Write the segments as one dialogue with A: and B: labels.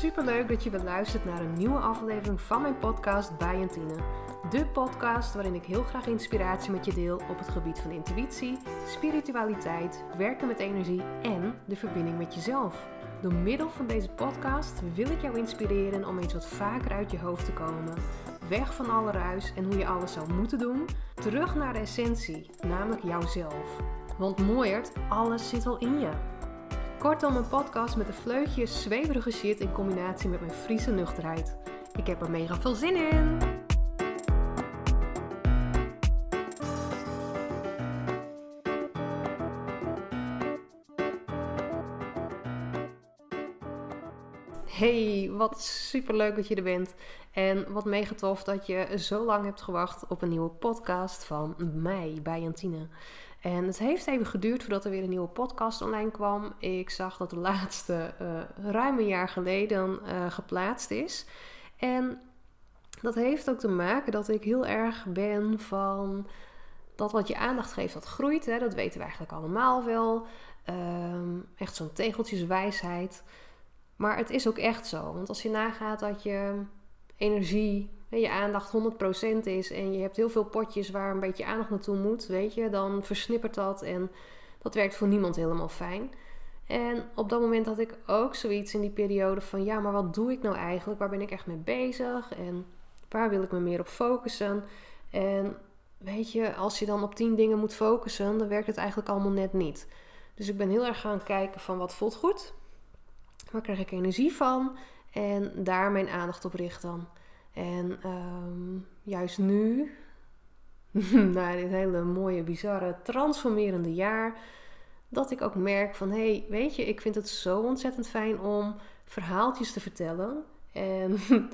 A: super leuk dat je beluistert naar een nieuwe aflevering van mijn podcast Bij. De podcast waarin ik heel graag inspiratie met je deel op het gebied van intuïtie, spiritualiteit, werken met energie en de verbinding met jezelf. Door middel van deze podcast wil ik jou inspireren om eens wat vaker uit je hoofd te komen. Weg van alle ruis en hoe je alles zou moeten doen. Terug naar de essentie, namelijk jouzelf. Want mooiert, alles zit al in je. Kortom, een podcast met een vleugje zweverige shit in combinatie met mijn Friese nuchterheid. Ik heb er mega veel zin in! Hey, wat super leuk dat je er bent. En wat mega tof dat je zo lang hebt gewacht op een nieuwe podcast van mij bij Jantine. En het heeft even geduurd voordat er weer een nieuwe podcast online kwam. Ik zag dat de laatste uh, ruim een jaar geleden uh, geplaatst is. En dat heeft ook te maken dat ik heel erg ben van dat wat je aandacht geeft, dat groeit. Hè? Dat weten we eigenlijk allemaal wel. Um, echt zo'n tegeltjeswijsheid. Maar het is ook echt zo. Want als je nagaat dat je energie, je aandacht 100% is en je hebt heel veel potjes waar een beetje aandacht naartoe moet, weet je, dan versnippert dat en dat werkt voor niemand helemaal fijn. En op dat moment had ik ook zoiets in die periode van ja, maar wat doe ik nou eigenlijk? Waar ben ik echt mee bezig? En waar wil ik me meer op focussen? En weet je, als je dan op tien dingen moet focussen, dan werkt het eigenlijk allemaal net niet. Dus ik ben heel erg gaan kijken van wat voelt goed? Waar krijg ik energie van? En daar mijn aandacht op richten. En um, juist nu, na dit hele mooie, bizarre, transformerende jaar, dat ik ook merk van hé, hey, weet je, ik vind het zo ontzettend fijn om verhaaltjes te vertellen. En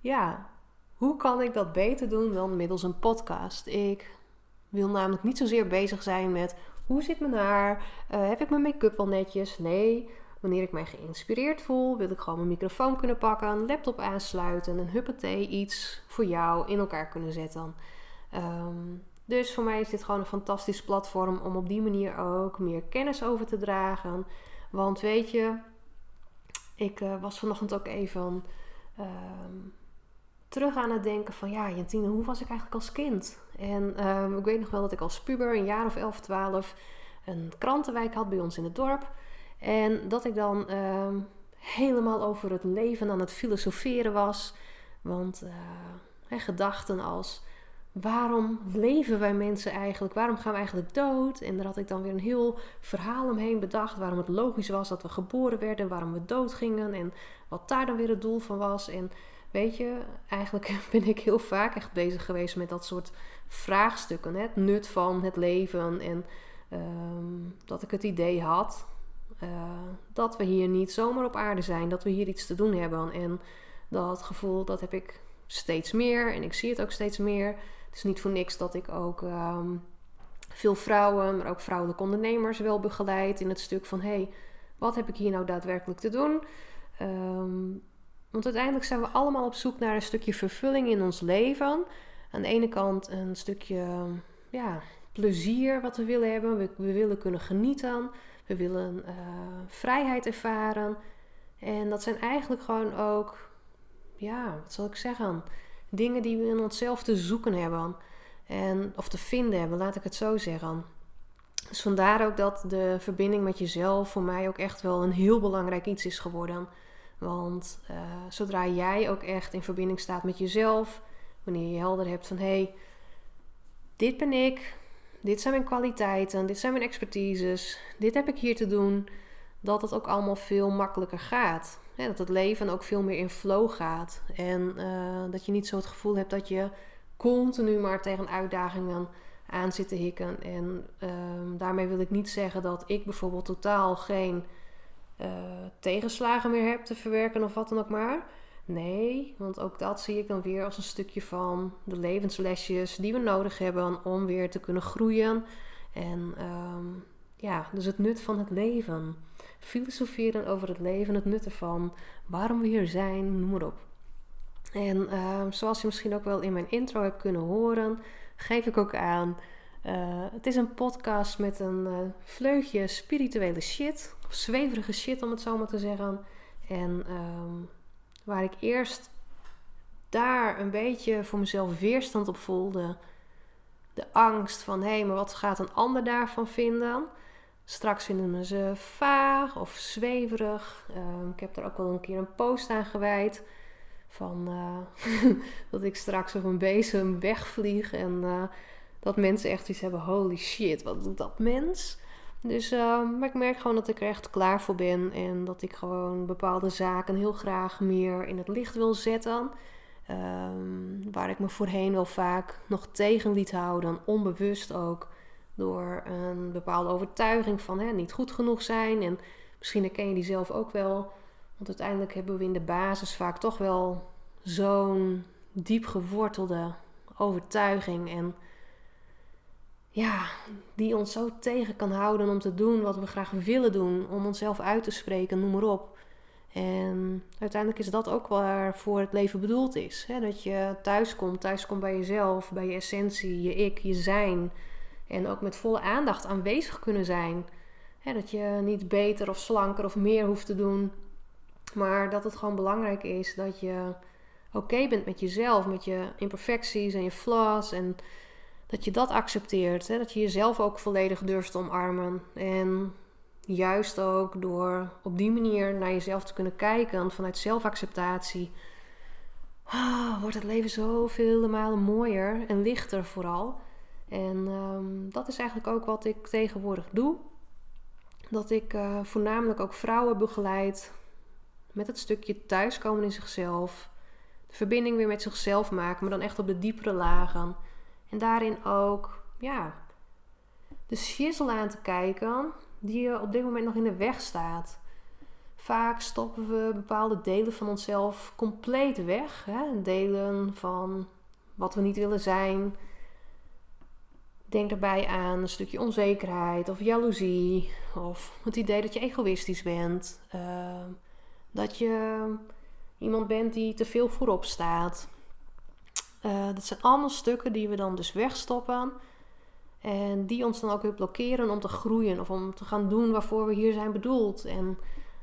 A: ja, hoe kan ik dat beter doen dan middels een podcast? Ik wil namelijk niet zozeer bezig zijn met hoe zit mijn haar? Uh, heb ik mijn make-up wel netjes? Nee, Wanneer ik mij geïnspireerd voel, wil ik gewoon mijn microfoon kunnen pakken, een laptop aansluiten en huppatee iets voor jou in elkaar kunnen zetten. Um, dus voor mij is dit gewoon een fantastisch platform om op die manier ook meer kennis over te dragen. Want weet je, ik uh, was vanochtend ook even um, terug aan het denken van ja, Jantine, hoe was ik eigenlijk als kind? En um, ik weet nog wel dat ik als puber, een jaar of 11, 12, een krantenwijk had bij ons in het dorp. En dat ik dan uh, helemaal over het leven aan het filosoferen was. Want uh, gedachten als waarom leven wij mensen eigenlijk? Waarom gaan we eigenlijk dood? En daar had ik dan weer een heel verhaal omheen bedacht. Waarom het logisch was dat we geboren werden, waarom we dood gingen en wat daar dan weer het doel van was. En weet je, eigenlijk ben ik heel vaak echt bezig geweest met dat soort vraagstukken. Hè? Het nut van het leven en um, dat ik het idee had uh, dat we hier niet zomaar op aarde zijn, dat we hier iets te doen hebben. En dat gevoel, dat heb ik steeds meer en ik zie het ook steeds meer. Het is niet voor niks dat ik ook um, veel vrouwen, maar ook vrouwelijke ondernemers wel begeleid in het stuk van: hey, wat heb ik hier nou daadwerkelijk te doen? Um, want uiteindelijk zijn we allemaal op zoek naar een stukje vervulling in ons leven. Aan de ene kant een stukje ja, plezier wat we willen hebben. We, we willen kunnen genieten. We willen uh, vrijheid ervaren. En dat zijn eigenlijk gewoon ook, ja, wat zal ik zeggen, dingen die we in onszelf te zoeken hebben. En, of te vinden hebben, laat ik het zo zeggen. Dus vandaar ook dat de verbinding met jezelf voor mij ook echt wel een heel belangrijk iets is geworden. Want uh, zodra jij ook echt in verbinding staat met jezelf, wanneer je helder hebt van hé, hey, dit ben ik, dit zijn mijn kwaliteiten, dit zijn mijn expertises, dit heb ik hier te doen, dat het ook allemaal veel makkelijker gaat. dat het leven ook veel meer in flow gaat. En uh, dat je niet zo het gevoel hebt dat je continu maar tegen uitdagingen aan zit te hikken. En uh, daarmee wil ik niet zeggen dat ik bijvoorbeeld totaal geen uh, tegenslagen meer heb te verwerken of wat dan ook maar. Nee, want ook dat zie ik dan weer als een stukje van de levenslesjes die we nodig hebben om weer te kunnen groeien. En um, ja, dus het nut van het leven. Filosoferen over het leven, het nut ervan, waarom we hier zijn, noem maar op. En um, zoals je misschien ook wel in mijn intro hebt kunnen horen, geef ik ook aan. Uh, het is een podcast met een uh, vleugje spirituele shit, of zweverige shit om het zo maar te zeggen. En ehm, waar ik eerst daar een beetje voor mezelf weerstand op voelde. De angst van hé, hey, maar wat gaat een ander daarvan vinden? Straks vinden ze vaag of zweverig. Ehm, ik heb er ook wel een keer een post aan gewijd. Van uh, dat ik straks op een bezem wegvlieg. En uh, dat mensen echt iets hebben: holy shit, wat doet dat mens? Dus, uh, maar ik merk gewoon dat ik er echt klaar voor ben. En dat ik gewoon bepaalde zaken heel graag meer in het licht wil zetten. Um, waar ik me voorheen wel vaak nog tegen liet houden, onbewust ook door een bepaalde overtuiging van hè, niet goed genoeg zijn. En misschien herken je die zelf ook wel. Want uiteindelijk hebben we in de basis vaak toch wel zo'n diep gewortelde overtuiging. En ja, die ons zo tegen kan houden om te doen wat we graag willen doen. Om onszelf uit te spreken, noem maar op. En uiteindelijk is dat ook waarvoor het leven bedoeld is. Hè? Dat je thuis komt, thuis komt bij jezelf, bij je essentie, je ik, je zijn. En ook met volle aandacht aanwezig kunnen zijn. dat je niet beter of slanker of meer hoeft te doen. Maar dat het gewoon belangrijk is dat je oké bent met jezelf, met je imperfecties en je flaws. En dat je dat accepteert. Hè? Dat je jezelf ook volledig durft te omarmen. En juist ook door op die manier naar jezelf te kunnen kijken vanuit zelfacceptatie. Oh, wordt het leven zoveel malen mooier en lichter vooral. En ehm, dat is eigenlijk ook wat ik tegenwoordig doe. Dat ik uh, voornamelijk ook vrouwen begeleid met het stukje thuiskomen in zichzelf. De verbinding weer met zichzelf maken, maar dan echt op de diepere lagen. En daarin ook, ja, de shizzle aan te kijken die op dit moment nog in de weg staat. Vaak stoppen we bepaalde delen van onszelf compleet weg. Hè? Delen van wat we niet willen zijn, Denk daarbij aan een stukje onzekerheid of jaloezie. Of het idee dat je egoïstisch bent. Ehm, dat je iemand bent die te veel voorop staat. Uh, dat zijn allemaal stukken die we dan dus wegstoppen. En die ons dan ook weer blokkeren om te groeien of om te gaan doen waarvoor we hier zijn bedoeld. En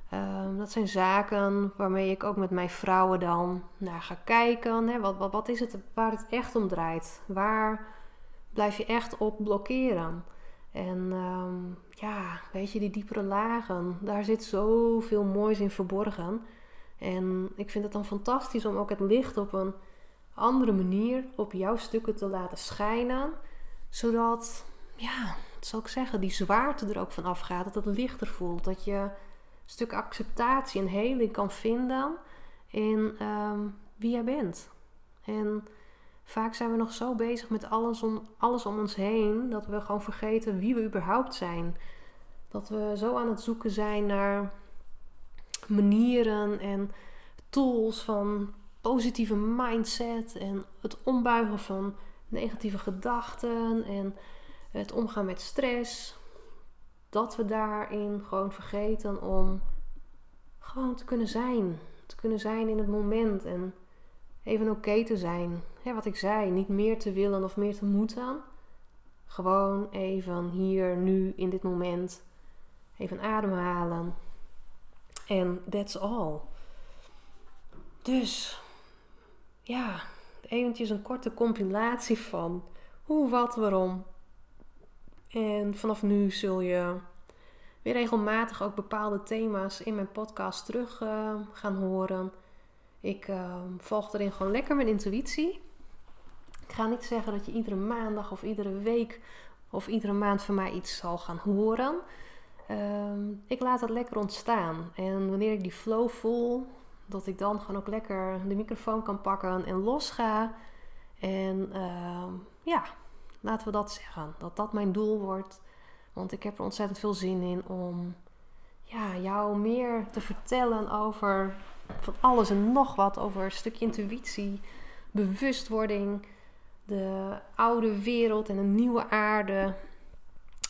A: ehm, dat zijn zaken waarmee ik ook met mijn vrouwen dan naar ga kijken. Hè? Wat, wat, wat is het waar het echt om draait? Waar blijf je echt op blokkeren. En ehm, ja, weet je, die diepere lagen, daar zit zoveel moois in verborgen. En ik vind het dan fantastisch om ook het licht op een andere manier op jouw stukken te laten schijnen. Zodat, ja, wat zal ik zeggen, die zwaarte er ook van afgaat. Dat het lichter voelt. Dat je een stuk acceptatie en heling kan vinden in ehm, wie jij bent. En Vaak zijn we nog zo bezig met alles om, alles om ons heen dat we gewoon vergeten wie we überhaupt zijn. Dat we zo aan het zoeken zijn naar manieren en tools van positieve mindset en het ombuigen van negatieve gedachten en het omgaan met stress. Dat we daarin gewoon vergeten om gewoon te kunnen zijn. Te kunnen zijn in het moment en even oké te zijn. wat ik zei, niet meer te willen of meer te moeten. Gewoon even hier, nu, in dit moment. Even ademhalen. En that's all. Dus, ja, eventjes een korte compilatie van hoe, wat, waarom. En vanaf nu zul je weer regelmatig ook bepaalde thema's in mijn podcast terug uh, gaan horen. Ik uh, volg erin gewoon lekker mijn intuïtie. Ik ga niet zeggen dat je iedere maandag of iedere week of iedere maand van mij iets zal gaan horen. Ehm, ik laat het lekker ontstaan. En wanneer ik die flow voel, dat ik dan gewoon ook lekker de microfoon kan pakken en losga. En uh, ja, laten we dat zeggen. Dat dat mijn doel wordt. Want ik heb er ontzettend veel zin in om ja, jou meer te vertellen over van alles en nog wat over een stukje intuïtie, bewustwording, de oude wereld en een nieuwe aarde,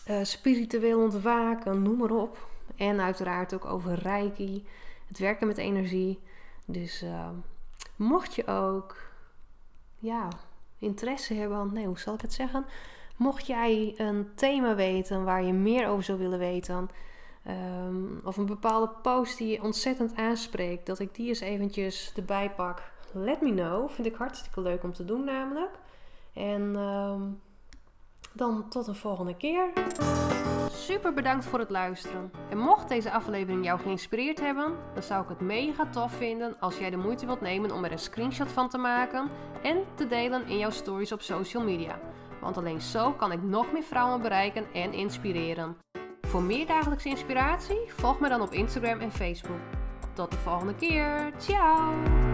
A: uh, spiritueel ontwaken, noem maar op. En uiteraard ook over reiki, het werken met energie. Dus uh, mocht je ook ja, interesse hebben, nee, hoe zal ik het zeggen? Mocht jij een thema weten waar je meer over zou willen weten, Ehm, of een bepaalde post die je ontzettend aanspreekt, dat ik die eens eventjes erbij pak. Let me know. Vind ik hartstikke leuk om te doen namelijk. En ehm, dan tot een volgende keer. Super bedankt voor het luisteren. En mocht deze aflevering jou geïnspireerd hebben, dan zou ik het mega tof vinden als jij de moeite wilt nemen om er een screenshot van te maken en te delen in jouw stories op social media. Want alleen zo kan ik nog meer vrouwen bereiken en inspireren. Voor meer dagelijkse inspiratie, volg me dan op Instagram en Facebook. Tot de volgende keer. Ciao!